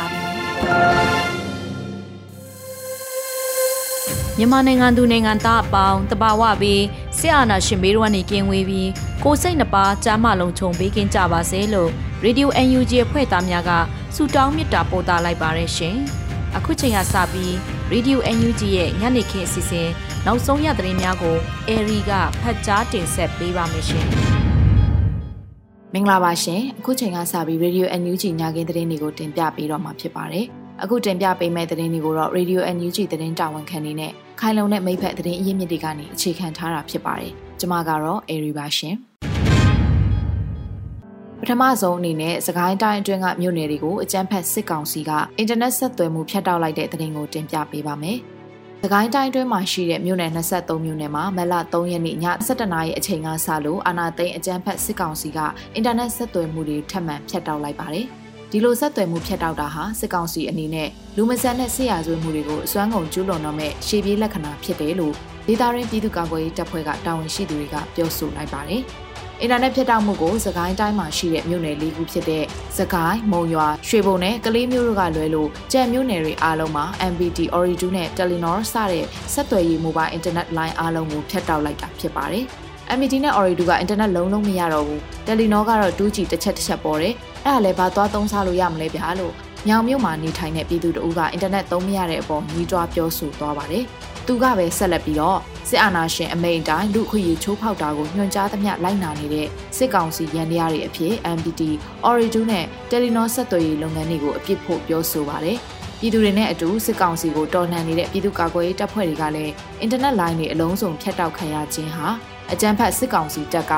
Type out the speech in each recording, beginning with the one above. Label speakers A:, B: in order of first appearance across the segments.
A: ါပြီ
B: မြန်မာနိုင်ငံသူနိုင်ငံသားအပေါင်းတဘာဝပြီးဆရာနာရှင်ဘေးတို့ကနေကင်းဝေးပြီးကိုစိတ်နှပါကြားမလုံးခြုံပေးကင်းကြပါစေလို့ Radio UNG အဖွဲ့သားများကဆုတောင်းမေတ္တာပို့သလိုက်ပါရရှင်။အခုချိန်ကစပြီး Radio UNG ရဲ့ညနေခင်းအစီအစဉ်နောက်ဆုံးရသတင်းများကိုအေရီကဖတ်ကြားတင်ဆက်ပေးပါမယ်ရှင်။
C: မင်္ဂလာပါရှင်။အခုချိန်ကစပြီး Radio UNG ညခင်းသတင်းတွေကိုတင်ပြပေးတော့မှာဖြစ်ပါတယ်။အခုတင်ပြပေးမယ့်သတင်းတွေကိုတော့ Radio NUG သတင်းတာဝန်ခံနေနဲ့ခိုင်လုံတဲ့မိဖက်သတင်းအရင်းမြစ်တွေကနေအခြေခံထားတာဖြစ်ပါတယ်။ကျွန်မကတော့ Airy ပါရှင်။ပထမဆုံးအနေနဲ့စကိုင်းတိုင်းအတွင်းကမြို့နယ်တွေကိုအကြမ်းဖက်စစ်ကောင်စီကအင်တာနက်ဆက်သွယ်မှုဖျက်တောက်လိုက်တဲ့သတင်းကိုတင်ပြပေးပါမယ်။ စကိုင်းတိုင်းတွင်းမှာရှိတဲ့မြို့နယ်23မြို့နယ်မှာမလ3ရက်နေ့ည7:00နာရီအချိန်ကစလို့အာနာသိန်းအကြမ်းဖက်စစ်ကောင်စီကအင်တာနက်ဆက်သွယ်မှုတွေထပ်မံဖျက်တောက်လိုက်ပါတယ်။ဒီလိုဆက်သွယ်မှုဖြတ်တောက်တာဟာစစ်ကောင်စီအနေနဲ့လူမဆန်တဲ့ဆရာဆွေးမှုတွေကိုအစွမ်းကုန်ကျူးလွန်တော့မဲ့ရှေ့ပြေးလက္ခဏာဖြစ်တယ်လို့ဒေတာရင်းပြည်သူ့ကာကွယ်ရေးတပ်ဖွဲ့ကတာဝန်ရှိသူတွေကပြောဆိုလိုက်ပါတယ်။ အင်တာနက်ဖြတ်တောက်မှုကိုစကိုင်းတိုင်းမှာရှိတဲ့မြို့နယ်လေးခုဖြစ်တဲ့စကိုင်းမုံရွာရွှေဘုံနဲ့ကလေးမျိုးတို့ကလွဲလို့ကြံမြို့နယ်တွေအားလုံးမှာ MPT Ooredoo နဲ့ Telenor စတဲ့ဆက်သွယ်ရေး mobile internet line အားလုံးကိုဖြတ်တောက်လိုက်တာဖြစ်ပါတယ်။ MPT နဲ့ Ooredoo ကအင်တာနက်လုံးလုံးမရတော့ဘူး။ Telenor ကတော့ 2G တစ်ချက်တစ်ချက်ပေါ်တယ်။အဲ့ဒါလည်းဘာသွားသုံးစားလို့ရမလဲဗျာလို့မြောင်မြို့မှာနေထိုင်တဲ့ပြည်သူတို့ကအင်တာနက်သုံးမရတဲ့အပေါ်ညီးတွားပြောဆိုသွားပါတယ်။ သူကပဲဆက်လက်ပြီးတော့စစ်အာဏာရှင်အမိန့်တိုင်းလူခွေရချိုးဖောက်တာကိုညွှန်ကြားသမျှလိုက်နာနေတဲ့စစ်ကောင်စီရန်တရားတွေအဖြစ် MPT, Ooredoo နဲ့ Telenor ဆက်သွယ်ရေးလုပ်ငန်းတွေကိုအပြစ်ဖို့ပြောဆိုပါတယ်။ပြည်သူတွေနဲ့အတူစစ်ကောင်စီကိုတော်လှန်နေတဲ့ပြည်သူ့ကာကွယ်ရေးတပ်ဖွဲ့တွေကလည်းအင်တာနက်လိုင်းတွေအလုံးစုံဖြတ်တောက်ခံရခြင်းဟာအကြမ်းဖက်စစ်ကောင်စီတပ်က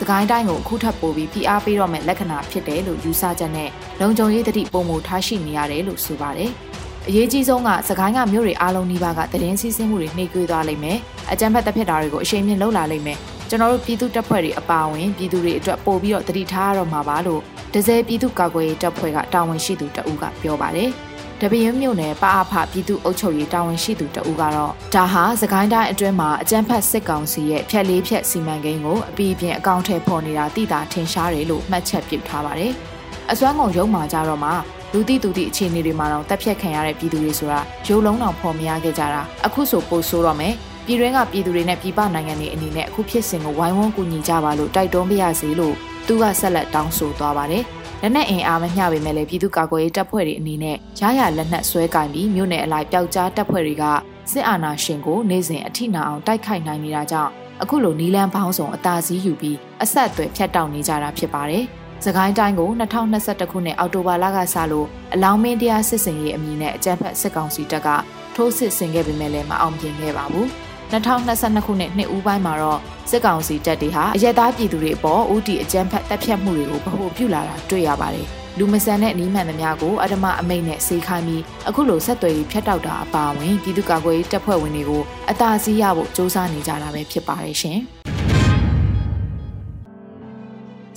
C: သခိုင်းတိုင်းကိုအခုထပ်ပို့ပြီးဖိအားပေးတော့မဲ့လက္ခဏာဖြစ်တယ်လို့ယူဆချက်နဲ့လုံခြုံရေးတတိပုံမထားရှိနေရတယ်လို့ဆိုပါတယ်။ အရေးကြီးဆုံးကသခိုင်းကမြို့တွေအားလုံးနီးပါးကတည်င်းစည်းစင်းမှုတွေနှိပ်ကွေးသွားလိမ့်မယ်။အကြမ်းဖက်တပ်ဖြတ်တာတွေကိုအရှိန်မြင့်လှုပ်လာလိမ့်မယ်။ကျွန်တော်တို့ပြည်သူတပ်ဖွဲ့တွေအပါအဝင်ပြည်သူတွေအတွက်ပို့ပြီးတော့တတိထားရတော့မှာပါလို့ဒဇယ်ပြည်သူကာကွယ်ရေးတပ်ဖွဲ့ကတာဝန်ရှိသူတအူးကပြောပါတယ်။တပင်းမြို့နယ်ပအဖပြည်သူ့အုပ်ချုပ်ရေးတာဝန်ရှိသူတဦးကတော့ဒါဟာစကိုင်းတိုင်းအတွင်းမှာအကြမ်းဖက်စစ်ကောင်စီရဲ့ဖြက်လေးဖြက်စီမံကိန်းကိုအပြီးပြင်အကောင့်ထဲပေါ်နေတာသိတာထင်ရှားတယ်လို့မှတ်ချက်ပြုထားပါတယ်။အစွမ်းကုန်ရုံမှာကြတော့မှ လူတိတူတိအခြေအနေတွေမှာတော့တက်ဖြတ်ခံရတဲ့ပြည်သူတွေဆိုတာရုံလုံးတော်ဖော်မရခဲ့ကြတာအခုဆိုပို့ဆိုးတော့မယ်ပြည်တွင်းကပြည်သူတွေနဲ့ပြည်ပနိုင်ငံတွေအနေနဲ့အခုဖြစ်စဉ်ကိုဝိုင်းဝန်းကူညီကြပါလို့တိုက်တွန်းပါရစေလို့သူကဆက်လက်တောင်းဆိုသွားပါတယ်။လက်နက်အင်အားမမျှပေမဲ့လည်းပြည်သူ့ကာကွယ်ရေးတပ်ဖွဲ့တွေအနေနဲ့ရရလက်နက်ဆွဲကင်ပြီးမြို့နယ်အလိုက်ပျောက်ကြားတပ်ဖွဲ့တွေကစစ်အာဏာရှင်ကိုနေ့စဉ်အထိနာအောင်တိုက်ခိုက်နိုင်နေတာကြောင့်အခုလိုနီလန်းပေါင်းစုံအသာစီးယူပြီးအဆက်အသွယ်ဖြတ်တောက်နေကြတာဖြစ်ပါတယ်။ စကိုင်းတိုင်းကို2021ခုနှစ်အောက်တိုဘာလကစလို့အလောင်းမင်းတရားစစ်စင်ရေးအမည်နဲ့အကြမ်းဖက်စစ်ကောင်စီတပ်ကထိုးစစ်ဆင်ခဲ့ပေမဲ့လည်းမအောင်မြင်ခဲ့ပါဘူး။2022ခုနှစ်နှစ်ဦးပိုင်းမှာတော့စစ်ကောင်စီတပ်တွေဟာအရက်သားပြည်သူတွေအပေါ်ဦးတည်အကြမ်းဖက်တပ်ဖြတ်မှုတွေကိုဗဟိုပြုလာတာတွေ့ရပါတယ်။လူမဆန်တဲ့နီးမှန်သမျှကိုအဓမ္မအမိန့်နဲ့စေခိုင်းပြီးအခုလိုဆက်သွယ်ရေးဖျက်တောက်တာအပါအဝင်ပြည်သူ့ကာကွယ်ရေးတပ်ဖွဲ့ဝင်တွေကိုအသာစီးရဖို့စ조사နေကြတာပဲဖြစ်ပါတယ်ရှင်။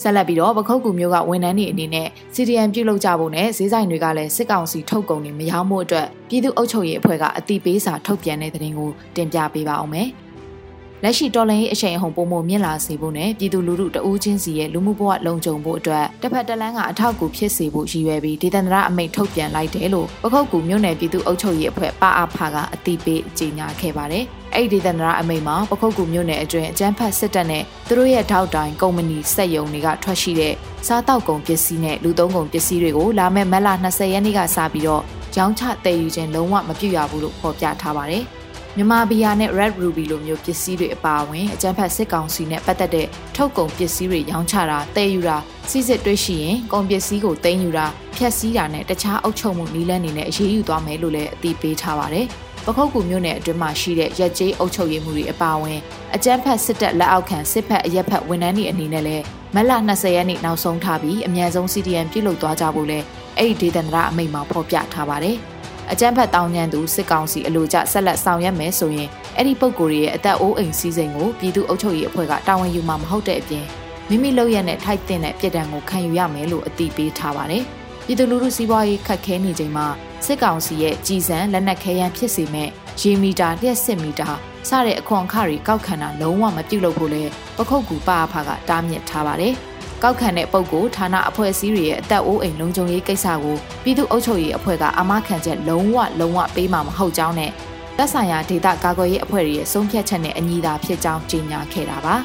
C: ဆက်လက်ပြီးတော့ပခုတ်ကူမျိုးကဝန်ထမ်းတွေအနေနဲ့ CDM ပြုလုပ်ကြဖို့နဲ့ဈေးဆိုင်တွေကလည်းစစ်ကောင်စီထုတ်ကုန်တွေမရောင်းဖို့အတွက်ပြည်သူ့အုပ်ချုပ်ရေးအဖွဲ့ကအတိပေးစာထုတ်ပြန်တဲ့သတင်းကိုတင်ပြပေးပါအောင်မယ်။ လက်ရှိတော်လှန်ရေးအချိန်အဟုန်ပုံမမြင့်လာစေဖို့နဲ့ပြည်သူလူထုတဦးချင်းစီရဲ့လူမှုဘဝလုံခြုံဖို့အတွက်တစ်ဖက်တစ်လမ်းကအထောက်အကူဖြစ်စေဖို့ရည်ရွယ်ပြီးဒေသန္တရအမိန့်ထုတ်ပြန်လိုက်တယ်လို့ပခုတ်ကူမြို့နယ်ပြည်သူ့အုပ်ချုပ်ရေးအဖွဲ့ပအဖကအတိပေးကြေညာခဲ့ပါတယ်။အဲ့ဒီဒေသန္တရအမိန့်မှာပခုတ်ကူမြို့နယ်အတွင်းအကြမ်းဖက်စစ်တပ်နဲ့သူတို့ရဲ့ထောက်တိုင်ကုမ္ပဏီစက်ရုံတွေကထွက်ရှိတဲ့စားတောက်ကုန်ပစ္စည်းနဲ့လူသုံးကုန်ပစ္စည်းတွေကိုလာမယ့်မတ်လ20ရက်နေ့ကစပြီးတော့ရောင်းချတည်ယူခြင်းလုံးဝမပြုရဘူးလို့ဖော်ပြထားပါတယ်။ မြန်မာဘီယာနဲ့ Red Ruby လိုမျိုးပစ္စည်းတွေအပါအဝင်အကြမ်းဖက်စစ်ကောင်စီနဲ့ပတ်သက်တဲ့ထုတ်ကုန်ပစ္စည်းတွေရောင်းချတာတည်ယူတာစီစစ်တွေ့ရှိရင်ကုန်ပစ္စည်းကိုတင်ယူတာဖျက်ဆီးတာနဲ့တခြားအုပ်ချုပ်မှုနည်းလမ်းတွေနဲ့အရေးယူသွားမယ်လို့လည်းအသိပေးထားပါတယ်။ပခုတ်ကူမြို့နယ်အတွင်းမှာရှိတဲ့ရက်ကျေးအုပ်ချုပ်ရေးမှုတွေအပါအဝင်အကြမ်းဖက်စစ်တပ်လက်အောက်ခံစစ်ဖက်အရက်ဖက်ဝန်ထမ်းတွေအနေနဲ့လည်းမလ20ရက်နေ့နောက်ဆုံးထားပြီးအမြန်ဆုံး CDM ပြုလုပ်သွားကြဖို့လည်းအဲ့ဒီဒေသန္တရအမိန့်မှာဖော်ပြထားပါတယ်။ အကြမ်းဖက်တောင်းညံသူစစ်ကောင်စီအလို့ကျဆက်လက်ဆောင်ရွက်မယ်ဆိုရင်အဲ့ဒီပုံကိုယ်ရဲ့အသက်အိုးအိမ်စည်းစိမ်ကိုပြည်သူ့အုပ်ချုပ်ရေးအဖွဲ့ကတာဝန်ယူမှာမဟုတ်တဲ့အပြင်မိမိလုပ်ရတဲ့ထိုက်တဲ့ပြည်တံကိုခံယူရမယ်လို့အတိပေးထားပါတယ်။ပြည်သူလူထုစီးပွားရေးခက်ခဲနေချိန်မှာစစ်ကောင်စီရဲ့ကြည်စံလက်နက်ခဲယမ်းဖြစ်စေမဲ့ရေမီတာလျှက်စစ်မီတာစတဲ့အခွန်အခတွေကောက်ခံတာလုံးဝမပြုတ်လို့ဖို့လဲပခုတ်ကူပါအဖကတားမြစ်ထားပါတယ်။ ကောက်ခံတဲ့ပုံကိုဌာနအဖွဲ့အစည်းတွေရဲ့အသက်အိုးအိမ်လုံခြုံရေးကိစ္စကိုပြည်သူ့အုပ်ချုပ်ရေးအဖွဲ့ကအမခံချက်လုံးဝလုံးဝပေးမှာမဟုတ်ကြောင်းနဲ့သက်ဆိုင်ရာဒေသကာကွယ်ရေးအဖွဲ့တွေရဲ့ဆုံးဖြတ်ချက်နဲ့အညီသာဖြစ်ကြောင်းကြေညာခဲ့တာပါ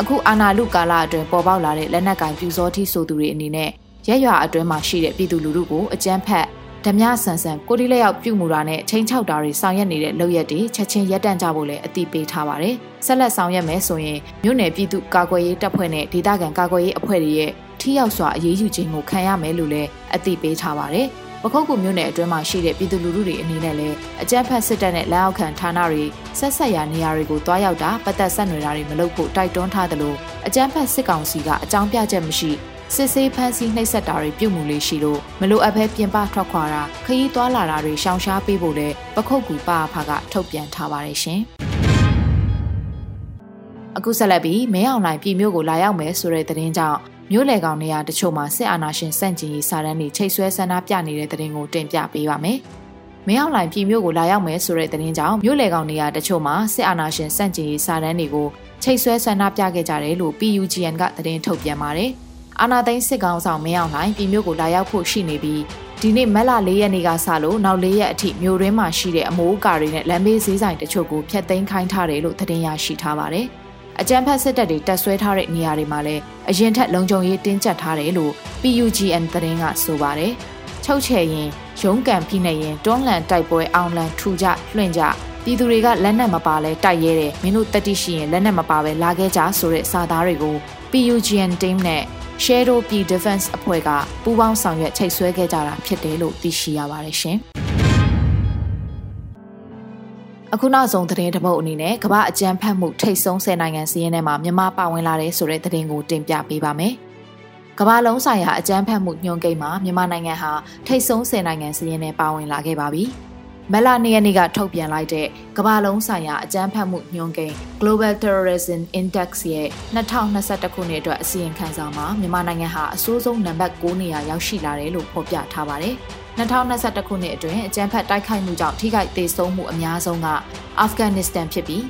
C: အခုအာနာလူကာလအတွင်းပေါ်ပေါက်လာတဲ့လက်နက်ကင်ပြူစောတိဆိုသူတွေအနေနဲ့ရက်ရွာအတွင်းမှာရှိတဲ့ပြည်သူလူထုကိုအကြမ်းဖက် ဓမြဆန်ဆန်ကိုတိလက်ရောက်ပြုမှုတာနဲ့ချင်းချောက်တာတွေဆောင်ရွက်နေတဲ့လုပ်ရက်တွေချက်ချင်းရပ်တန့်ကြဖို့လည်းအတိပေးထားပါတယ်။ဆက်လက်ဆောင်ရွက်မယ်ဆိုရင်မြို့နယ်ပြည်သူကာကွယ်ရေးတပ်ဖွဲ့နဲ့ဒေသခံကာကွယ်ရေးအဖွဲ့တွေရဲ့ထိရောက်စွာအရေးယူခြင်းကိုခံရမယ်လို့လည်းအတိပေးထားပါတယ်။ပခုတ်ကူမြို့နယ်အတွင်းမှာရှိတဲ့ပြည်သူလူထုတွေအနေနဲ့လည်းအကြမ်းဖက်စစ်တပ်နဲ့လက်အောက်ခံဌာနတွေဆက်ဆက်ရာနေရာတွေကိုတွားရောက်တာပတ်သက်ဆက်နွယ်တာတွေမလုပ်ဖို့တိုက်တွန်းထားသလိုအကြမ်းဖက်စစ်ကောင်စီကအကြောင်းပြချက်မရှိ စစ်ဆေးဖမ်းဆီးနှိပ်စက်တာတွေပြုမှုလေးရှိလို့မလိုအပ်ဘဲပြင်ပထွက်ခွာတာခရီးသွားလာတာတွေရှောင်ရှားပေးဖို့လည်းပခုတ်ကူပါဖာကထုတ်ပြန်ထားပါတယ်ရှင်။အခုဆက်လက်ပြီးမဲအောင်လိုင်ပြည်မျိုးကိုလာရောက်မယ်ဆိုတဲ့သတင်းကြောင့်မြို့လေကောင်နေရာတချို့မှာစစ်အာဏာရှင်စန့်ကျင်ရေးစာတမ်းတွေချိတ်ဆွဲဆန္ဒပြနေတဲ့သတင်းကိုတင်ပြပေးပါမယ်။မင်းအောင်လှိုင်ပြည်မြို့ကိုလာရောက်မယ်ဆိုတဲ့သတင်းကြောင့်မြို့လေကောင်နေရာတချို့မှာစစ်အာဏာရှင်စန့်ကျင်ရေးစာတမ်းတွေကိုချိတ်ဆွဲဆန္ဒပြခဲ့ကြတယ်လို့ PUGN ကသတင်းထုတ်ပြန်ပါတယ်။ အာနာသိန်းစစ်ကောင်ဆောင်မင်းအောင်လှိုင်ပြည်မြို့ကိုလာရောက်ဖို့ရှိနေပြီးဒီနေ့မက်လ၄ရက်နေ့ကစလို့နောက်၄ရက်အထိမြို့ရင်းမှာရှိတဲ့အမိုးအကာတွေနဲ့လမ်းဘေးဈေးဆိုင်တချို့ကိုဖျက်သိမ်းခိုင်းထားတယ်လို့သတင်းရရှိထားပါတယ်။အကြမ်းဖက်စစ်တပ်တွေတပ်ဆွဲထားတဲ့နေရာတွေမှာလည်းအရင်ထက်လုံခြုံရေးတင်းကျပ်ထားတယ်လို့ PUGN သတင်းကဆိုပါတယ်။ချုပ်ချယ်ရင်ရုံးကန်ဖိနေရင်တွန်းလှန်တိုက်ပွဲအောင်လန်ထူကြလွှင့်ကြပြည်သူတွေကလက်နက်မပါလဲတိုက်ရဲတယ်မင်းတို့တက်တိရှိရင်လက်နက်မပါပဲလာခဲ့ကြဆိုတဲ့စာသားတွေကို PUGN team နဲ့ Shadow P Defense အဖွဲ့ကပူးပေါင်းဆောင်ရွက်ချိတ်ဆွဲခဲ့ကြတာဖြစ်တယ်လို့သိရှိရပါတယ်ရှင်။အခုနောက်ဆုံးသတင်းတစ်ပုဒ်အနေနဲ့ကမ္ဘာအကြမ်းဖက်မှုထိတ်ဆုံး10နိုင်ငံစီးရင်ထဲမှာမြန်မာပါဝင်လာတဲ့ဆိုတဲ့သတင်းကိုတင်ပြပေးပါမယ်။ကမ္ဘာလုံးဆိုင်ရာအကြမ်းဖက်မှုညှို့ကိန်းမှာမြန်မာနိုင်ငံဟာထိတ်ဆုံး10နိုင်ငံစီးရင်ထဲပါဝင်လာခဲ့ပါပြီ။ မလနေ့ရက်နေ့ကထုတ်ပြန်လိုက်တဲ့ကမ္ဘာလုံးဆိုင်ရာအကြမ်းဖက်မှုညွှန်းကိန်း Global Terrorism Index ရဲ့2021ခုနှစ်အတွက်အစီရင်ခံစာမှာမြန်မာနိုင်ငံဟာအဆိုးဆုံးနံပါတ်9နေရာရောက်ရှိလာတယ်လို့ဖော်ပြထားပါတယ်။2021ခုနှစ်အတွင်းအကြမ်းဖက်တိုက်ခိုက်မှုကြောင့်ထိခိုက်ဒေဆုံးမှုအများဆုံးကအာဖဂန်နစ္စတန်ဖြစ်ပြီး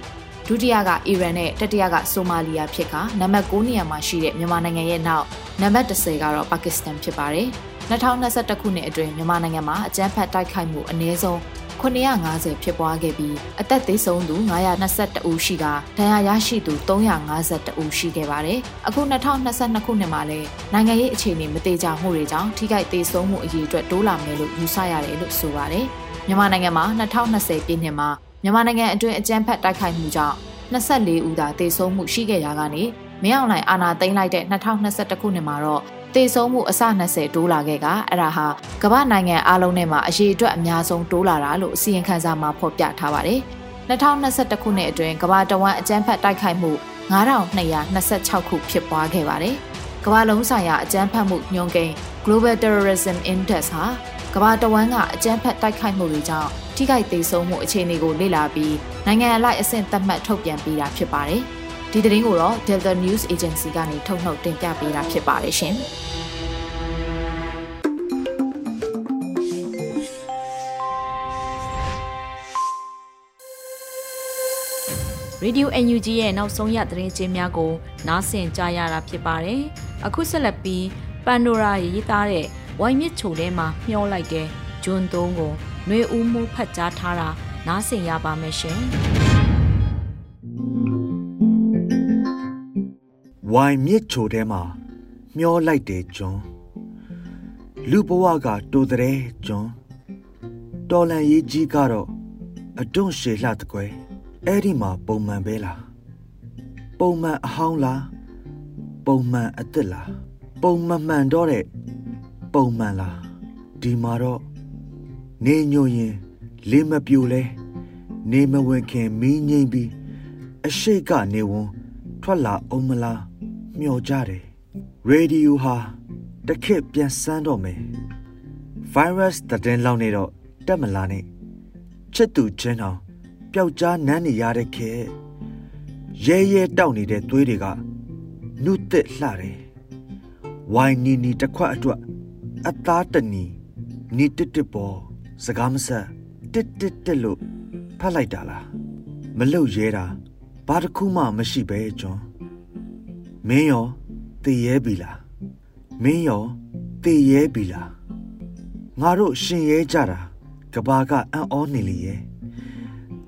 C: ဒုတိယကအီရန်နဲ့တတိယကဆိုမာလီယာဖြစ်ကနံပါတ်9နေရာမှာရှိတဲ့မြန်မာနိုင်ငံရဲ့နောက်နံပါတ်10ကတော့ပါကစ္စတန်ဖြစ်ပါတယ်။2021ခုနှစ်အတွင်းမြန်မာနိုင်ငံမှာအကြမ်းဖက်တိုက်ခိုက်မှုအနည်းဆုံး 950ဖြစ်ပွားခဲ့ပြီးအသက်သေဆုံးသူ922ဦးရှိကဒဏ်ရာရရှိသူ352ဦးရှိခဲ့ပါတယ်။အခု2022ခုနှစ်မှာလည်းနိုင်ငံရေးအခြေအနေမတေချာမှုတွေကြောင့်ထိခိုက်သေဆုံးမှုအရေအတွက်တိုးလာမယ်လို့ယူဆရတယ်လို့ဆိုပါတယ်။မြန်မာနိုင်ငံမှာ2020ပြည့်နှစ်မှာမြန်မာနိုင်ငံအတွင်းအကြမ်းဖက်တိုက်ခိုက်မှုကြောင့်24ဦးသာသေဆုံးမှုရှိခဲ့ရာကနေမင်းအောင်လှိုင်အာဏာသိမ်းလိုက်တဲ့2021ခုနှစ်မှာတော့ သေဆုံးမှုအစ20တိုးလာခဲ့ကအဲ့ဒါဟာကမ္ဘာနိုင်ငံအလုံးထဲမှာအရေးအတွက်အများဆုံးတိုးလာတာလို့အစီရင်ခံစာမှာဖော်ပြထားပါတယ်။2021ခုနှစ်အတွင်းကမ္ဘာတဝန်းအကြမ်းဖက်တိုက်ခိုက်မှု9226ခုဖြစ်ပွားခဲ့ပါတယ်။ကမ္ဘာလုံးဆိုင်ရာအကြမ်းဖက်မှုညွှန်းကိန်း Global Terrorism Index ဟာကမ္ဘာတဝန်းကအကြမ်းဖက်တိုက်ခိုက်မှုတွေကြောင့်ထိခိုက်သေးဆုံးမှုအခြေအနေကိုလေ့လာပြီးနိုင်ငံအလိုက်အဆင့်သတ်မှတ်ထုတ်ပြန်ပေးတာဖြစ်ပါတယ်။ ဒီသတင်းကိုတော့ Delta News Agency ကနေထုတ်နှုတ်တင်ပြပေးတာဖြစ်ပါတယ်ရှင်။
B: Radio NUG ရဲ့နောက်ဆုံးရသတင်းချင်းများကို နားဆင်ကြရတာဖြစ်ပါတယ်။အခုဆက်လက်ပြီးပန်ဒိုရာရေးသားတဲ့ဝိုင်းမြစ်ချိုထဲမှာမျောလိုက်တဲ့ဂျွန်းသုံးကိုຫນွေဦးမှုဖတ်ကြားထားတာနားဆင်ရပါမယ်ရှင်။
D: ဝိုင်းမြစ်ချိုထဲမှာမျောလိုက်တဲ့ဂျွန်းလူဘဝကတိုတဲ့ဂျွန်းတော်လန်ရေးကြီးကတော့အတွန့်ရှည်လှတကွယ်အဲ့ဒီမှာပုံမှန်ပဲလားပုံမှန်အဟောင်းလားပုံမှန်အစ်စ်လားပုံမှန်မှန်တော့တဲ့ပုံမှန်လားဒီမှာတော့နေညိုရင်လေးမပြိုလဲနေမဝင်ခင်မီးငိမ့်ပြီးအရှိတ်ကနေဝန်ထွက်လာအောင်မလား မျောကြတယ်ရေဒီယိုဟာတခက်ပြန်စမ်းတော့မယ် virus တဲ့လောက်နေတော့တက်မလာနဲ့ချစ်သူချင်းအောင်ပျောက်ကြားနန်းနေရတဲ့ခဲရဲရဲတောက်နေတဲ့သွေးတွေကနုတစ်လှတယ်ဝိုင်းနီနီတစ်ခွက်အတွက်အသားတနီနီတစ်တစ်ပေါ်စကားမဆက်တစ်တစ်တစ်လို့ဖတ်လိုက်တာလားမလုတ်ရဲတာဘာတစ်ခုမှမရှိပဲကျွန် မင်းရောတည်ရဲပြီလားမင်းရောတည်ရဲပြီလားငါတို့ရှင်ရဲကြတာကဘာကအံ့ဩနေလေရဲ့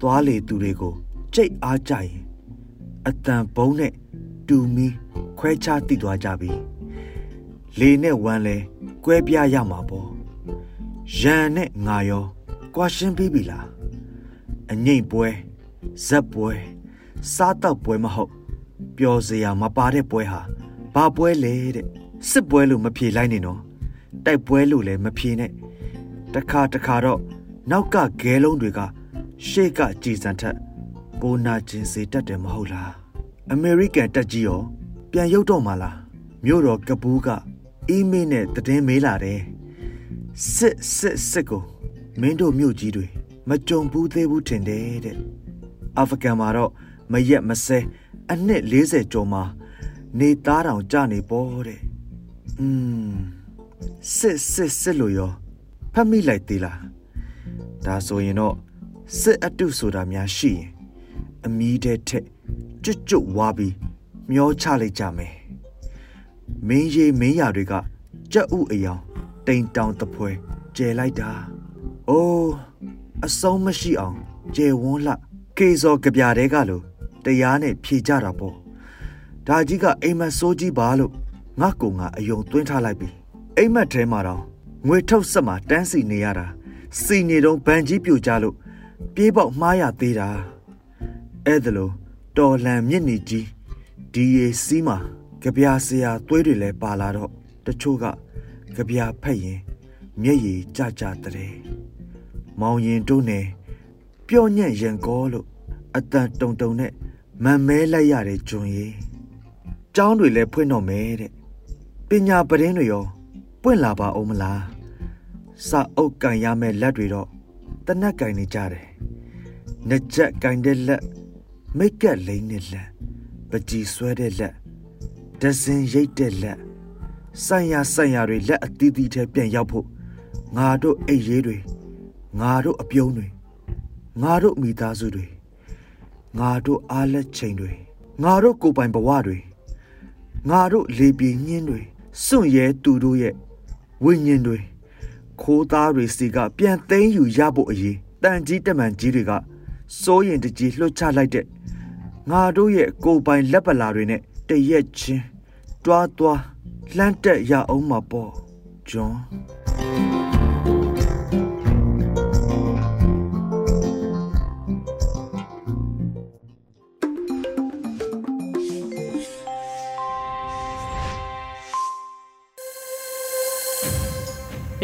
D: သွားလေသူတွေကိုကြိတ်အားကြရင်အတန်ဘုံနဲ့တူမီခွဲခြားတိသွားကြပြီလေနဲ့ဝမ်းလဲကွဲပြားရမှာပေါ့ရန်နဲ့ငါရောကွာရှင်းပြီးပြီလားအငိမ့်ပွဲဇက်ပွဲစားတော့ပွဲမဟုတ် ပျော်စရာမပါတဲ့ပွဲဟာဘာပွဲလဲတဲ့စစ်ပွဲလို့မဖြေလိုက်နေနော်တိုက်ပွဲလို့လည်းမဖြေနဲ့တခါတခါတော့နောက်ကဂဲလုံးတွေကရှေ့ကကြည်စံထက်ပိုနာကျင်စေတတ်တယ်မဟုတ်လားအမေရိကန်တက်ကြီးရောပြန်ရုပ်တော့မှလားမြို့တော်ကပူးကအီးမေးနဲ့တည်င်းမေးလာတယ်စစ်စစ်စစ်ကိုမင်းတို့မြို့ကြီးတွေမကြုံဘူးသေးဘူးထင်တယ်တဲ့အာဖဂန်မှာတော့မရက်မစဲ အနှစ်40ကျော်မှာနေသားတောင်ကြနေပေါ်တဲ့อืมစစ်စစ်စစ်လို့ရောဖတ်မိလိုက်သေးလားဒါဆိုရင်တော့စစ်အတုဆိုတာများရှိရင်အမီးတဲ့ထက်ကျွတ်ကျွတ်ဝါပြီးမျောချလိုက်ကြမယ်မင်းရီမင်းရတွေကကြက်ဥအယောင်တိမ်တောင်တပွဲကျဲလိုက်တာအိုးအဆုံးမရှိအောင်ကျဲဝန်းလှကေစော်ကြပြတဲ့ကလို့ တရားနဲ့ဖြေကြတာပေါ့ဒါကြီးကအိမ်မက်စိုးကြီးပါလို့ငါကောင်ကအယုံသွင်းထားလိုက်ပြီအိမ်မက်ထဲမှာတော့ငွေထုတ်ဆက်မှာတန်းစီနေရတာစီနေတော့ဗန်ကြီးပြိုကြလို့ပြေးပေါက်မှားရသေးတာအဲ့ဒါလို့တော်လန်မြင့်နေကြီးဒီရီစီးမှာကြပြာဆရာသွေးတွေလည်းပါလာတော့တချို့ကကြပြာဖက်ရင်မျက်ရည်ကြကြတဲ့မောင်ရင်တို့နဲ့ပျော့ညံ့ရန်ကောလို့အတန်တုံတုံနဲ့ မန်မဲလိုက်ရတဲ့ဂျွန်ရီကျောင်းတွေလည်းဖွင့်တော့မယ်တဲ့ပညာပရင်းတွေရောပွင့်လာပါအောင်မလားစာအုပ်ကန်ရမယ့်လက်တွေတော့တနက်ကင်နေကြတယ်။နှစ်ချက်ကင်တဲ့လက်မိတ်ကက်လိမ့်တဲ့လက်ပကြီးဆွဲတဲ့လက်ဒဇင်ရိတ်တဲ့လက်ဆိုင်ရဆိုင်ရတွေလက်အသီးသီးထဲပြန်ရောက်ဖို့ငါတို့အိတ်ရေးတွေငါတို့အပြုံးတွေငါတို့မိသားစုတွေ ငါတို့အားလက်ချိန်တွေငါတို့ကိုယ်ပိုင်ဘဝတွေငါတို့လေပြေညင်းတွေစွန့်ရဲသူတို့ရဲ့ဝိညာဉ်တွေခိုးသားတွေစီကပြန်သိမ်းယူရဖို့အရေးတန်ကြီးတမန်ကြီးတွေကစိုးရင်တကြီးလွှတ်ချလိုက်တဲ့ငါတို့ရဲ့ကိုယ်ပိုင်လက်ပလာတွေနဲ့တရက်ချင်းတွားတွားလှမ်းတက်ရအောင်မှာပေါ့ဂျွန်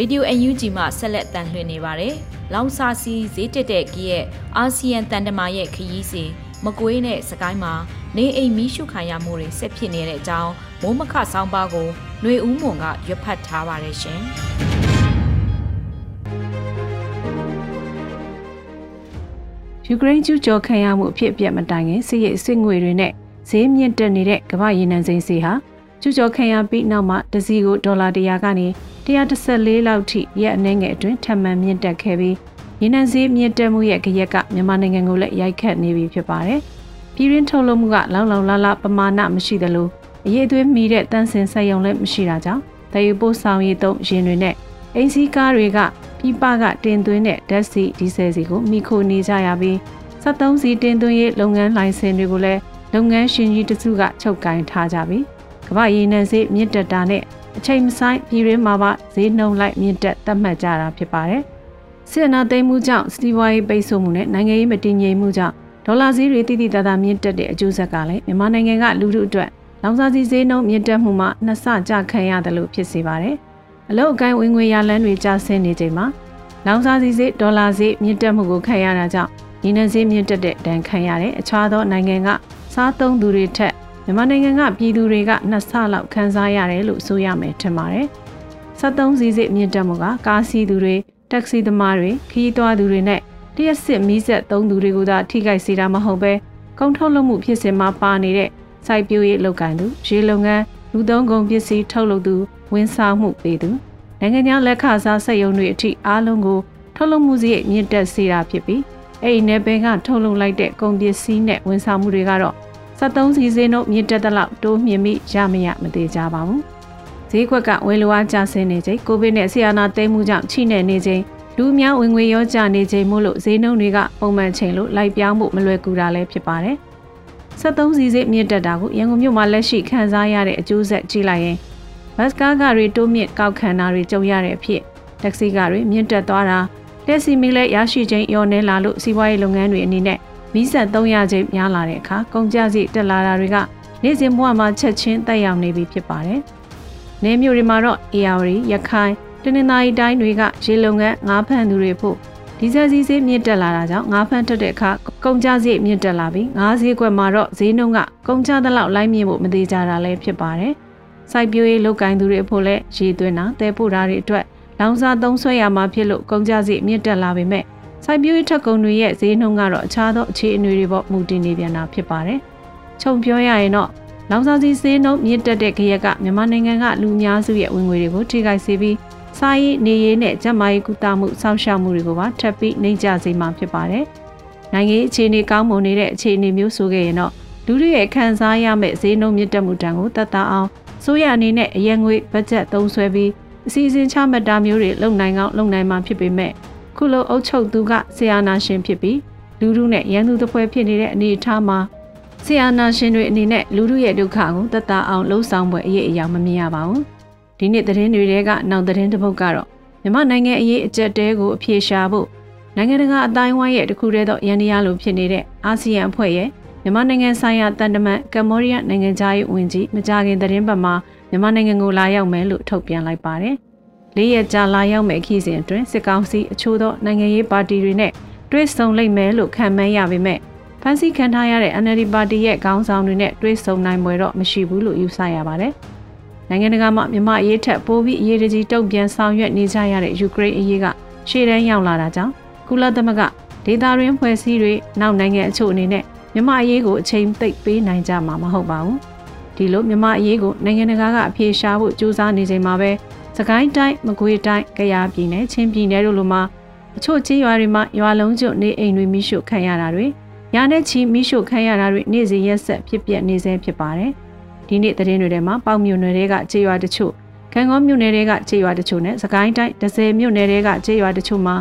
B: ရေဒီယို UNG မှဆက်လက်တန်လှည့်နေပါတယ်။လောင်စာစီဈေးတက်တဲ့ကြီးရဲ့အာဆီယံတန်တမာရဲ့ခရီးစဉ်မကွေးနဲ့စကိုင်းမှာနေအိမ်မီးရှုခံရမှုတွေဆက်ဖြစ်နေတဲ့အကြောင်းမိုးမခဆောင်းပါးကိုຫນွေဦးမွန်ကရွတ်ဖတ်ထားပါတယ်ရှင်။
E: ယူကရိန်းကျူးကျော်ခံရမှုအဖြစ်အပျက်မတိုင်ခင်စစ်ရေးစစ်ငွေတွေနဲ့ဈေးမြင့်တက်နေတဲ့ကမ္ဘာရေနံစိမ်းစီဟာကျူးကျော်ခံရပြီးနောက်မှာတစည်းကိုဒေါ်လာ100ကနေ 114လောက်ထိရက်အနည်းငယ်အတွင်းထပ်မံမြင့်တက်ခဲ့ပြီးရေနံဈေးမြင့်တက်မှုရဲ့ကြရက်ကမြန်မာနိုင်ငံကိုလည်းရိုက်ခတ်နေပြီဖြစ်ပါတယ်။ပြည်ရင်းထုတ်လုပ်မှုကလောက်လောက်လာလာပမာဏမရှိသလိုအရေးသွေးမီတဲ့တန်းစင်ဆက်ယုံလည်းမရှိတာကြောင့်တည်ယူပို့ဆောင်ရေးသုံးယာဉ်တွေနဲ့အင်စီကားတွေကပြည်ပကတင်သွင်းတဲ့ဓာတ်ဆီဒီဇယ်စီကိုမိခိုနေကြရပြီး73စီတင်သွင်းရေးလုပ်ငန်းလိုင်စင်တွေကိုလည်းလုပ်ငန်းရှင်ကြီးတစုကချုပ်ကင်ထားကြပြီးကမ္ဘာရည်နှံစေးမြင့်တက်တာနဲ့ အချိန်မဆိုင်ပြည်ရင်းမှာပါဈေးနှုန်းလိုက်မြင့်တက်သတ်မှတ်ကြတာဖြစ်ပါတယ်။စစ်အာဏာသိမ်းမှုကြောင့်စတီဝါရေးပိတ်ဆို့မှုနဲ့နိုင်ငံရေးမတည်ငြိမ်မှုကြောင့်ဒေါ်လာဈေးတွေတိတိတသားမြင့်တက်တဲ့အကျိုးဆက်ကလည်းမြန်မာနိုင်ငံကလူထုအတွက်လောင်စာဆီဈေးနှုန်းမြင့်တက်မှုမှနှစ်ဆကြခံရတယ်လို့ဖြစ်စေပါတယ်။အလုတ်အကိုင်းဝင်ငွေရလန်းတွေကျဆင်းနေချိန်မှာလောင်စာဆီဈေးဒေါ်လာဈေးမြင့်တက်မှုကိုခံရတာကြောင့်ရင်းနှီးဈေးမြင့်တက်တဲ့ဒဏ်ခံရတဲ့အခြားသောနိုင်ငံကစားသုံးသူတွေထက် မြန်မာနိုင်ငံကပြည်သူတွေကနှစ်ဆလောက်ခံစားရတယ်လို့ဆိုရမယ်ထင်ပါတယ်။73စီးစစ်မြင့်တက်မှုကကားစီးသူတွေတက်ဆီသမားတွေခရီးသွားသူတွေနဲ့တရက်စစ်မီးဆက်သုံးသူတွေကိုသာထိခိုက်စေတာမဟုတ်ပဲကုန်ထုတ်လုပ်မှုဖြစ်စဉ်မှာပါနေတဲ့စိုက်ပျိုးရေးလုပ်ကိုင်သူရေလုပ်ငန်းလူသုံးကုန်ပစ္စည်းထုတ်လုပ်သူဝန်ဆောင်မှုပေးသူနိုင်ငံခြားလက်ခစားစက်ရုံတွေအထိအားလုံးကိုထုတ်လုပ်မှုစရိတ်မြင့်တက်စေတာဖြစ်ပြီးအဲ့ဒီနယ်ပယ်ကထုတ်လုပ်လိုက်တဲ့ကုန်ပစ္စည်းနဲ့ဝန်ဆောင်မှုတွေကတော့ 73စီစဉ်တို့မြင့်တက်တဲ့လောက်တိုးမြင့်မိရမရမသေးကြပါဘူး။ဈေးကွက်ကဝယ်လိုအားကျဆင်းနေချိန်ကိုဗစ်နဲ့ဆီယနာသိမ်းမှုကြောင့်ချိနေနေချိန်လူအများဝင်ငွေရောကျနေချိန်မို့လို့ဈေးနှုန်းတွေကပုံမှန်ချိန်လို့လိုက်ပြောင်းမှုမလွယ်ကူတာလည်းဖြစ်ပါတယ်။73စီစဉ်မြင့်တက်တာကိုရန်ကုန်မြို့မှာလက်ရှိခံစားရတဲ့အကျိုးဆက်ကြည့်လိုက်ရင်ဘတ်ကားကတွေတိုးမြင့်ကောက်ခံတာတွေကြုံရတဲ့အဖြစ်တက်ဆီကားတွေမြင့်တက်သွားတာလက်စီမီလည်းရရှိခြင်းရောနေလာလို့စီးပွားရေးလုပ်ငန်းတွေအနေနဲ့ မီးဆက်300ချိန်များလာတဲ့အခါကုန်ကျစရိတ်တက်လာတာတွေကနေ့စဉ်ဘဝမှာချက်ချင်းတက်ရောက်နေပြီဖြစ်ပါတယ်။နေမျိုးတွေမှာတော့ AR ရခိုင်တနင်္သာရီတိုင်းတွေကရေလုံငန်းငါးဖန်သူတွေဖို့ဒီဇယ်စီးဈေးမြင့်တက်လာတာကြောင့်ငါးဖန်တက်တဲ့အခါကုန်ကျစရိတ်မြင့်တက်လာပြီးငါးဈေးကွက်မှာတော့ဈေးနှုန်းကကုန်ကျသလောက်လိုက်မြင့်ဖို့မသေးကြတာလည်းဖြစ်ပါတယ်။စိုက်ပျိုးရေးလုပ်ကိုင်သူတွေအဖို့လည်းရေသွင်းတာတဲပို့တာတွေအတွက်လောင်စာသုံးဆွဲရမှာဖြစ်လို့ကုန်ကျစရိတ်မြင့်တက်လာပေမဲ့ စိုက်ပျိုးရေးထက်ကုန်တွေရဲ့ဈေးနှုန်းကတော့အခြားသောအခြေအနေတွေပေါ်မူတည်နေပြန်တာဖြစ်ပါတယ်။ခြုံပြောရရင်တော့လောင်စာဆီဈေးနှုန်းမြင့်တက်တဲ့ခရက်ကမြန်မာနိုင်ငံကလူများစုရဲ့ဝင်ငွေတွေကိုထိခိုက်စေပြီးစားရေးနေရေးနဲ့ကျန်းမာရေးကုသမှုစောင့်ရှောက်မှုတွေကိုပါထပ်ပြီးနှိမ့်ကျစေမှာဖြစ်ပါတယ်။နိုင်ငံရေးအခြေအနေကောင်းမွန်နေတဲ့အခြေအနေမျိုးဆိုခဲ့ရင်တော့လူတွေရဲ့ခံစားရမယ့်ဈေးနှုန်းမြင့်တက်မှုတန်ကိုသက်သာအောင်ဆိုရအနေနဲ့အရက်ငွေဘတ်ဂျက်သုံးစွဲပြီးအစီအစဉ်ချမှတ်တာမျိုးတွေလုပ်နိုင်အောင်လုပ်နိုင်မှာဖြစ်ပေမဲ့ ခုလိုအုပ်ချုပ်သူကဆီယာနာရှင်ဖြစ်ပြီးလူလူနဲ့ရန်သူတပွဲဖြစ်နေတဲ့အနေအထားမှာဆီယာနာရှင်တွေအနေနဲ့လူလူရဲ့ဒုက္ခကိုတတ်တာအောင်လှုံ့ဆော်ပွဲအရေးအယောင်မမြင်ရပါဘူးဒီနေ့သတင်းတွေထဲကနောက်သတင်းတစ်ပုဒ်ကတော့မြန်မာနိုင်ငံအရေးအကျက်တဲကိုအပြေရှားဖို့နိုင်ငံတကာအတိုင်းဝိုင်းရဲ့တခုတည်းသောရန်တရားလိုဖြစ်နေတဲ့အာဆီယံအဖွဲ့ရဲ့မြန်မာနိုင်ငံဆိုင်ရာတန်တမန်ကမ္ဘောဒီးယားနိုင်ငံသားရေးဝန်ကြီးမကြခင်သတင်းပတ်မှာမြန်မာနိုင်ငံကိုလာရောက်မယ်လို့ထုတ်ပြန်လိုက်ပါတယ်။ လေးရက်ကြာလာရောက်မဲ့ခီးစဉ်အတွင်းစစ်ကောင်စီအချို့သောနိုင်ငံရေးပါတီတွေနဲ့တွေ့ဆုံလိမ့်မယ်လို့ခံမှန်းရပေမဲ့ဖန်ဆီးခံထားရတဲ့ NLD ပါတီရဲ့ခေါင်းဆောင်တွေနဲ့တွေ့ဆုံနိုင်ပွဲတော့မရှိဘူးလို့ယူဆရပါတယ်။နိုင်ငံတကာမှာမြန်မာအရေးထက်ပိုပြီးအရေးတကြီးတုံ့ပြန်ဆောင်ရွက်နေကြရတဲ့ယူကရိန်းအရေးကရှေ့တန်းရောက်လာတာကြောင့်ကုလသမဂ္ဂဒေသရင်းဖွဲ့စည်းတွေနောက်နိုင်ငံအချို့အနေနဲ့မြန်မာအရေးကိုအချိန်သိပ်ပေးနိုင်ကြမှာမဟုတ်ပါဘူး။ဒီလိုမြန်မာအရေးကိုနိုင်ငံတကာကအပြေရှားဖို့ကြိုးစားနေချိန်မှာပဲ စကိုင်းတိုင်းမကွေးတိုင်းကယားပြည်နယ်ချင်းပြည်နယ်တို့လိုမှာအချို့ချင်းရွာတွေမှာရွာလုံးကျွတ်နေအိမ်တွေမိရှုခံရတာတွေရာနဲ့ချီမိရှုခံရတာတွေနေ့စဉ်ရက်ဆက်ဖြစ်ပျက်နေဆဲဖြစ်ပါတယ်။ဒီနေ့သတင်းတွေထဲမှာပေါက်မြို့နယ်တွေကခြေရွာတချို့ခံကောမြို့နယ်တွေကခြေရွာတချို့နဲ့စကိုင်းတိုင်းဒဇယ်မြို့နယ်တွေကခြေရွာတချို့မှာ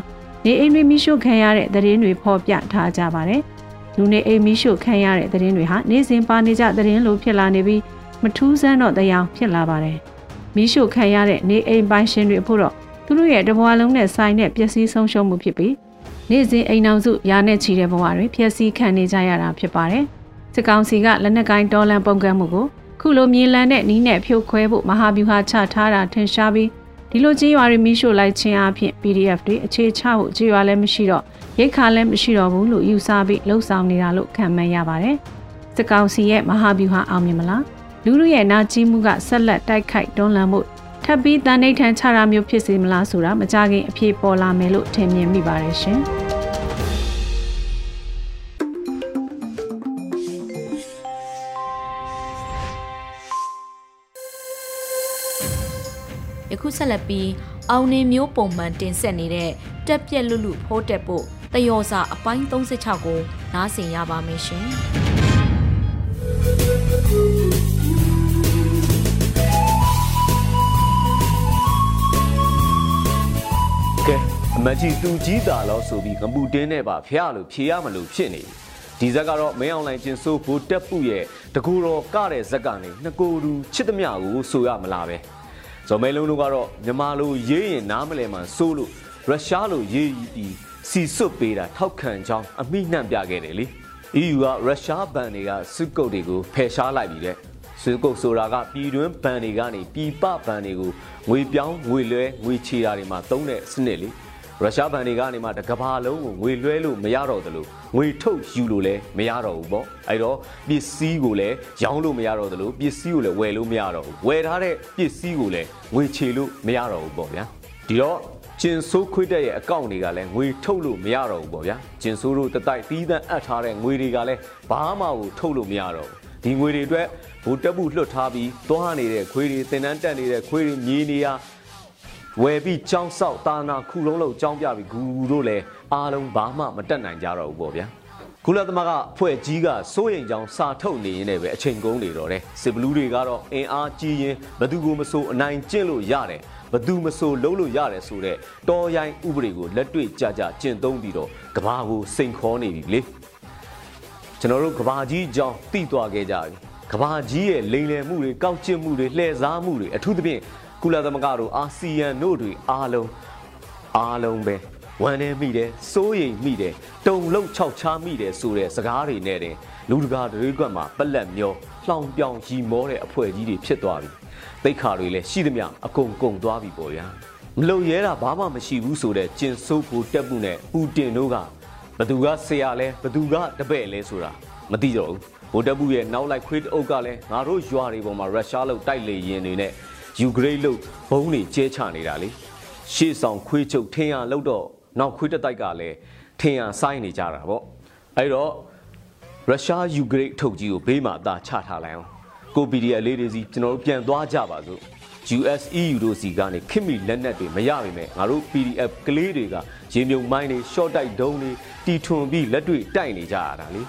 E: နေအိမ်တွေမိရှုခံရတဲ့သတင်းတွေဖော်ပြထားကြပါတယ်။လူနေအိမ်မိရှုခံရတဲ့သတင်းတွေဟာနေ့စဉ်ပါနေကြသတင်းလိုဖြစ်လာနေပြီးမထူးဆန်းတော့တရားဖြစ်လာပါတယ်။ မီးရှို့ခံရတဲ့နေအိမ်ပိုင်ရှင်တွေအဖို့တော့သူတို့ရဲ့တဘွားလုံးနဲ့ဆိုင်တဲ့ပျက်စီးဆုံးရှုံးမှုဖြစ်ပြီးနေ့စဉ်အိမ်အောင်စုရာနဲ့ချီတဲ့ဘဝတွေဖျက်ဆီးခံနေကြရတာဖြစ်ပါတယ်။စစ်ကောင်စီကလက်နက်ကိုင်းတော်လန်ပုံကန့်မှုကိုခုလိုမြေလန်းတဲ့နီးနဲ့ဖြိုခွဲဖို့မဟာဗျူဟာချထားတာထင်ရှားပြီးဒီလိုကြီးရွာတွေမီးရှို့လိုက်ခြင်းအပြင် PDF တွေအခြေချဖို့ကြီးရွာလည်းမရှိတော့ရိတ်ခါလည်းမရှိတော့ဘူးလို့ယူဆပြီးလှုပ်ဆောင်နေတာလို့ခံမှန်းရပါတယ်။စစ်ကောင်စီရဲ့မဟာဗျူဟာအောင်မြင်မလား။ လူလူရဲ့နာကြီးမှုကဆက်လက်တိုက်ခိုက်တွန်းလှန်မှုထပ်ပြီးတန်ဋိဌာန်ချတာမျိုးဖြစ်စေမလားဆိုတာမကြခင်အပြေပေါ်လာမယ်လို့ထင်မြင်မိပါတယ်ရှင်။
B: ယခုဆက်လက်ပြီးအောင်နေမျိုးပုံမှန်တင်ဆက်နေတဲ့တက်ပြက်လူလူဖိုးတက်ဖို့တယောစာအပိုင်း36ကိုနားဆင်ရပါမယ်ရှင်။
F: ကဲအမကြီးသူကြီးတာလို့ဆိုပြီးငပူတင်းနဲ့ပါဖျားလို့ဖြေရမလို့ဖြစ်နေပြီဒီဇက်ကတော့မင်းအောင်လိုင်ကျင်ဆိုးဘိုးတက်ပုရဲ့တကူတော်ကတဲ့ဇက်ကနေနှစ်ကိုယ်သူချစ်သမျှကိုဆိုရမလားပဲဇော်မဲလုံးတို့ကတော့မြမလိုရေးရင်နားမလဲမှစိုးလို့ရုရှားလိုရေးပြီးစီစွတ်ပေးတာထောက်ခံကြောင်းအမိနှံ့ပြခဲ့တယ်လေ EU ကရုရှားဘဏ်တွေကစစ်ကုတ်တွေကိုဖယ်ရှားလိုက်ပြီတဲ့ စစ်ကုတ်ဆိုတာကပြည်တွင်းဘဏ်တွေကနေပြည်ပဘဏ်တွေကိုငွေပြောင်းငွေလွှဲငွေချေတာတွေမှာသုံးတဲ့စနစ်လေရုရှားဘဏ်တွေကနေမှတကဘာလုံးကိုငွေလွှဲလို့မရတော့သလိုငွေထုတ်ယူလို့လည်းမရတော့ဘူးပေါ့အဲ့တော့ပစ္စည်းကိုလည်းရောင်းလို့မရတော့သလိုပစ္စည်းကိုလည်းဝယ်လို့မရတော့ဘူးဝယ်ထားတဲ့ပစ္စည်းကိုလည်းငွေချေလို့မရတော့ဘူးပေါ့ဗျာဒီတော့ကျင်ဆိုးခွေးတက်ရဲ့အကောင့်တွေကလည်းငွေထုတ်လို့မရတော့ဘူးပေါ့ဗျာကျင်ဆိုးတို့တတိုက်တီးသန့်အပ်ထားတဲ့ငွေတွေကလည်းဘာမှကိုထုတ်လို့မရတော့ဘူးဒီငွေတွေအတွက် ဘိုးတက်မှုလွတ်ထားပြီးသွားနေတဲ့ခွေးတွေတင်တန်းတက်နေတဲ့ခွေးတွေမြေနေရဝယ်ပြီးကြောင်းဆောက်တာနာခုလုံးလုံးကြောင်းပြပြီးဂူတို့လည်းအားလုံးဘာမှမတက်နိုင်ကြတော့ဘူးပေါ့ဗျာကုလသမဂ္ဂဖွဲ့ကြီးကစိုးရိမ်ကြောင်းစာထုတ်နေရင်လည်းပဲအချိန်ကုန်နေတော့တယ်စစ်ဘလူးတွေကတော့အင်အားကြီးရင်ဘသူကိုမဆိုအနိုင်ကျင့်လို့ရတယ်ဘသူမဆိုလုံးလို့ရတယ်ဆိုတော့တော်ရိုင်းဥပဒေကိုလက်တွေ့ကြကြကျင့်သုံးပြီးတော့ကဘာကိုစိန်ခေါ်နေပြီလေကျွန်တော်တို့ကဘာကြီးအကြောင်းသိသွားခဲ့ကြပြီ ကဘာကြီးရဲ့လိမ်လည်မှုတွေကောက်ကျစ်မှုတွေလှည့်စားမှုတွေအထူးသဖြင့်ကုလသမဂ္ဂတို့အာဆီယံတို့တွေအားလုံးအားလုံးပဲဝမ်းနေမိတယ်စိုးရိမ်မိတယ်တုံလုံးခြောက်ချားမိတယ်ဆိုတဲ့စကားတွေနဲ့တင်လူတကာတွေကွက်မှာပက်လက်မျောလှောင်ပြောင်ရီမောတဲ့အဖွဲ့ကြီးတွေဖြစ်သွားပြီတိတ်ခါတွေလည်းရှိသမျှအကုန်ကုန်သွားပြီပေါ့ဗျာမလုံရဲတာဘာမှမရှိဘူးဆိုတဲ့ကျင်ဆိုးကိုတက်မှုနဲ့ပူတင်တို့ကဘသူကဆရာလဲဘသူကတပည့်လဲဆိုတာမသိတော့ဘူး ဗိုလ်တပ်ဘူးရဲ့နောက်လိုက်ခွေးတအုပ်ကလည်းငါတို့ရွာတွေပေါ်မှာရုရှားလို့တိုက်လေရင်တွေနဲ့ယူကရိန်းလို့ဘုံတွေကျဲချနေတာလေရှေ့ဆောင်ခွေးချုပ်ထင်းရလို့တော့နောက်ခွေးတတိုက်ကလည်းထင်းရဆိုင်းနေကြတာပေါ့အဲ့တော့ရုရှားယူကရိန်းထုတ်ကြီးကိုဘေးမှာအသာချထားလိုက်အောင်ကိုပီဒီအလေးတွေစီကျွန်တော်တို့ပြန်သွားကြပါစို့ US EU တို့စီကနေခင်မီလက်နက်တွေမရပါပဲငါတို့ PDF ကလေးတွေကရေမြုံမိုင်းတွေ short တိုက်ဒုံးတွေတီထွန်ပြီးလက်တွေ့တိုက်နေကြရတာလေ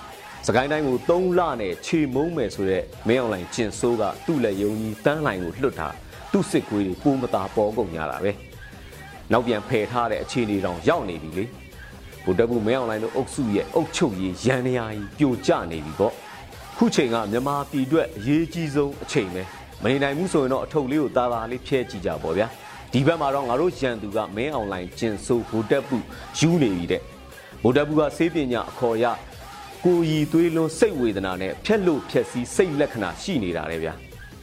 F: စကိုင်းတိုင်းကို3လနဲ့ခြေမုံမယ်ဆိုတော့မင်းအောင်လိုင်ကျင်ဆိုးကသူ့လက်ယုံကြီးတန်းလိုင်ကိုလွတ်တာသူ့စစ်ကွေးတွေပိုးမသာပေါ်ကုန်ကြတာပဲနောက်ပြန်ဖယ်ထားတဲ့အခြေအနေတောင်ရောက်နေပြီလေဗိုလ်တပ်ဘူးမင်းအောင်လိုင်တို့အုပ်စုရဲ့အုပ်ချုပ်ရေးရန်နေရာကြီးပြိုကျနေပြီပေါ့ခုချိန်ကမြန်မာပြည်အတွက်အရေးကြီးဆုံးအချိန်ပဲမနေနိုင်ဘူးဆိုရင်တော့အထုပ်လေးကိုတာတာလေးဖြဲကြည့်ကြပါဗျာဒီဘက်မှာတော့ငါတို့ရန်သူကမင်းအောင်လိုင်ကျင်ဆိုးဗိုလ်တပ်ဘူးယူနေပြီတဲ့ဗိုလ်တပ်ဘူးကစေးပညာအခေါ်ရ ကိုရီသွေးလွန်စိတ်ဝေဒနာနဲ့ဖြက်လို့ဖြက်စီးစိတ်လက္ခဏာရှိနေတာလေဗျာ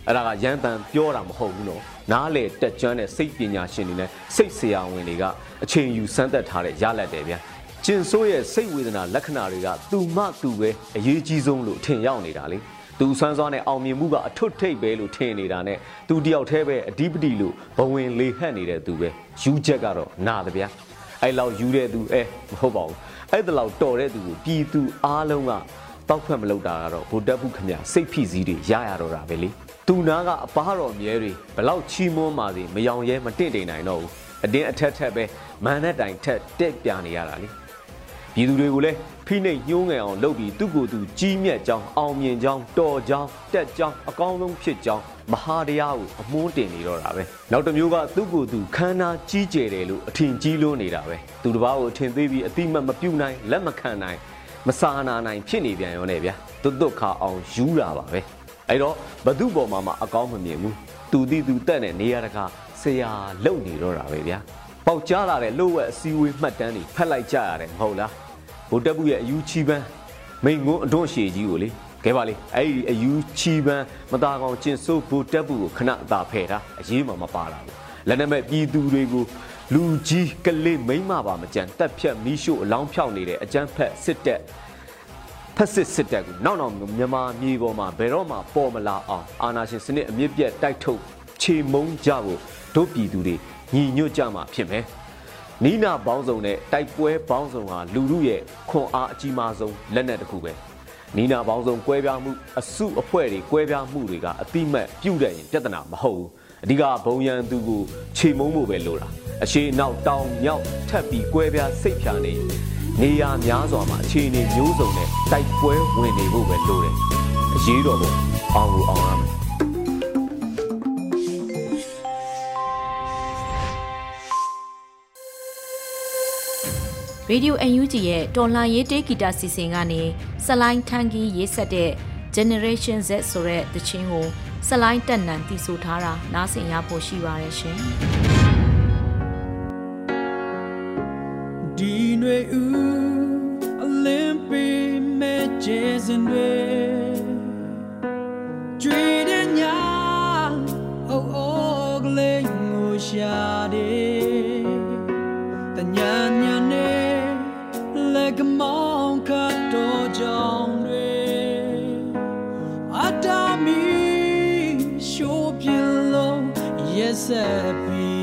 F: အဲ့ဒါကရန်တန်ပြောတာမဟုတ်ဘူးနော်နားလေတက်ကျွမ်းတဲ့စိတ်ပညာရှင်တွေနဲ့စိတ်ဆရာဝန်တွေကအချိန်ယူစမ်းသပ်ထားတဲ့ရလဒ်တယ်ဗျာကျင်ဆိုးရဲ့စိတ်ဝေဒနာလက္ခဏာတွေကသူမှသူပဲအရေးကြီးဆုံးလို့ထင်ရောက်နေတာလေသူဆွမ်းစွားနဲ့အောင်မြင်မှုကအထွတ်ထိပ်ပဲလို့ထင်နေတာနဲ့သူတယောက်တည်းပဲအဓိပတိလို့ဘဝင်လေဟတ်နေတဲ့သူပဲယူချက်ကတော့နာတယ်ဗျာအဲ့လောက်ယူတဲ့သူအဲမဟုတ်ပါဘူး အဲ့ဒါလောက်တော်တဲ့သူကိုပြည်သူအားလုံးကတောက်ဖွက်မလုပ်တာကတော့ဗိုလ်တပ်ဘူးခမစိတ်ဖိစည်းတွေရရတော့တာပဲလေသူနာကအပားတော်မြဲတွေဘလောက်ချီးမွမ်းပါစေမယောင်ရဲမတင့်တိမ်နိုင်တော့ဘူးအတင်းအထက်ထက်ပဲမန်နဲ့တိုင်ထက်တက်ပြနေရတာလေပြည်သူတွေကိုလည်း ဖိနှိပ်ညှိုးငယ်အောင်လုပ်ပြီးသူ့ကိုယ်သူကြီးမြတ်ကြောင်းအောင်မြင်ကြောင်းတော်ကြောင်းတက်ကြောင်းအကောင်းဆုံးဖြစ်ကြောင်းမဟာတရားကိုအမွှန်းတင်နေတော့တာပဲနောက်တစ်မျိုးကသူ့ကိုယ်သူခန္ဓာကြီးကျယ်တယ်လို့အထင်ကြီးလွန်းနေတာပဲသူတစ်ပါးကိုအထင်သေးပြီးအတိမတ်မပြုတ်နိုင်လက်မခံနိုင်မစာနာနိုင်ဖြစ်နေပြန်ရောနဲ့ဗျာတွတ်တွတ်ခါအောင်ယူတာပါပဲအဲ့တော့ဘသူ့ပေါ်မှာမှအကောင်းမမြင်ဘူးသူတိသူတက်တဲ့နေရာတကာဆရာလုံနေတော့တာပဲဗျာပေါက်ကြားလာတဲ့လှုပ်ဝက်အစည်းအဝေးမှတ်တမ်းတွေဖတ်လိုက်ကြရတယ်မဟုတ်လား ဗိုလ်တပ်ဘူးရဲ့အယူချီပန်းမိန်ငုံအတွန်းရှည်ကြီးကိုလေကဲပါလေအဲ့ဒီအယူချီပန်းမသားကောင်ကျင်စိုးဗိုလ်တပ်ဘူးကိုခဏအသာဖယ်တာအရေးမှမပါတာဘူးလက်နက်မဲ့ပြည်သူတွေကိုလူကြီးကလေးမိမ့်မပါမကြံတက်ဖြတ်မီးရှို့အလောင်းဖြောက်နေတဲ့အကြမ်းဖက်စစ်တပ်ဖက်စစ်စစ်တပ်ကိုနောက်နောက်မြန်မာမြေပေါ်မှာဘယ်တော့မှပေါ်မလာအောင်အာဏာရှင်စနစ်အမြင့်ပြတ်တိုက်ထုတ် ခြေမုံကြဖို့တို့ပြည်သူတွေညီညွတ်ကြမှာဖြစ်မယ် နီးနာပေါင်းစုံနဲ့တိုက်ပွဲပေါင်းစုံဟာလူမှုရဲ့ခွန်အားအကြီးမားဆုံးလက်နက်တစ်ခုပဲနီးနာပေါင်းစုံကွဲပြားမှုအစုအဖွဲ့တွေကွဲပြားမှုတွေကအတိမတ်ပြုတ်တဲ့ရင်ပြဿနာမဟုတ်ဘူးအဓိကဘုံရန်သူကိုခြေမုံဖို့ပဲလိုတာအရှိနောက်တောင်မြောက်ထပ်ပြီးကွဲပြားစိတ်ဖြာနေနေရာများစွာမှာအခြေအနေမျိုးစုံနဲ့တိုက်ပွဲဝင်နေဖို့ပဲလိုတယ်အရေးတော်ပုံအောင်ကိုအောင်ရမယ်
B: ရေဒီယို UNG ရဲ့တော်လှန်ရေးတေးဂီတစီစဉ်ကနေစလိုင်းထန်ကီရေးဆက်တဲ့ Generation Z ဆိုတဲ့သချင်းကိုစလိုင်းတက်နံတီးဆိုထားတာနားဆင်ရဖို့ရှိပါတယ်ရှင်။
G: ဒီຫນွေဦးအလင်းပေးမဲ့ကျဲစင်တွေ ရ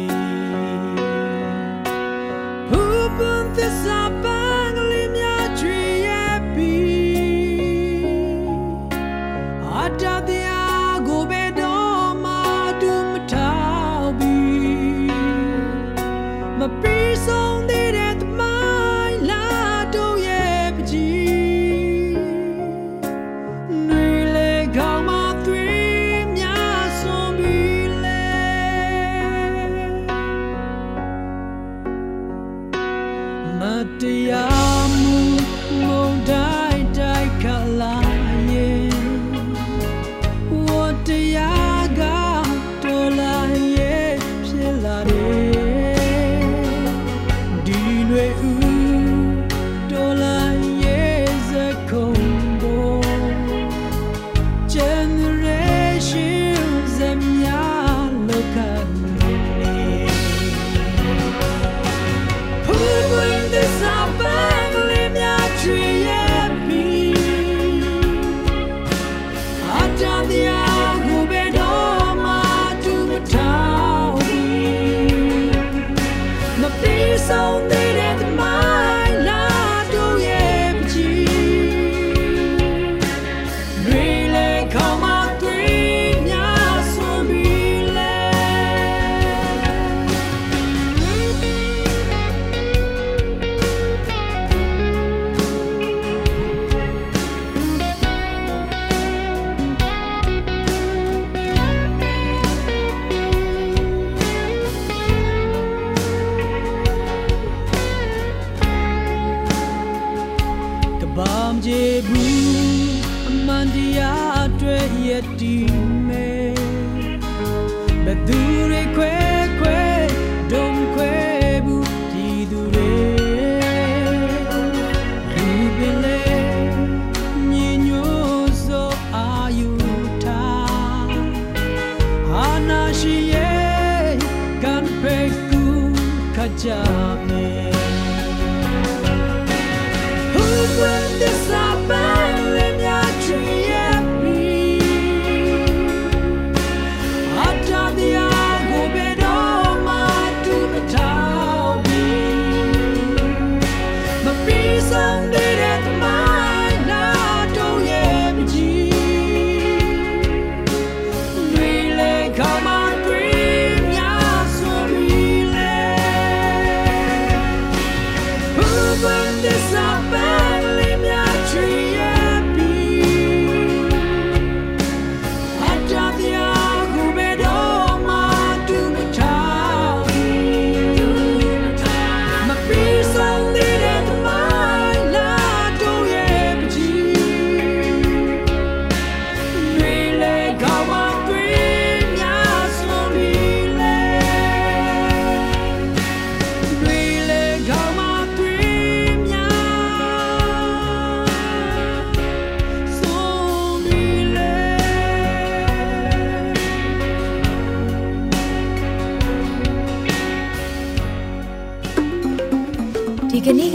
G: ကျေဘူးအမှန်တရားအတွက်ရည်တည်မယ်ဘယ်သူတွေခွဲခွဲဒုံခွဲဘူးဒီသူတွေလူပင်လေညင်ညို့ဆိုအာယူထားအာနာရှိရဲ့ကန်ပေကူခကြ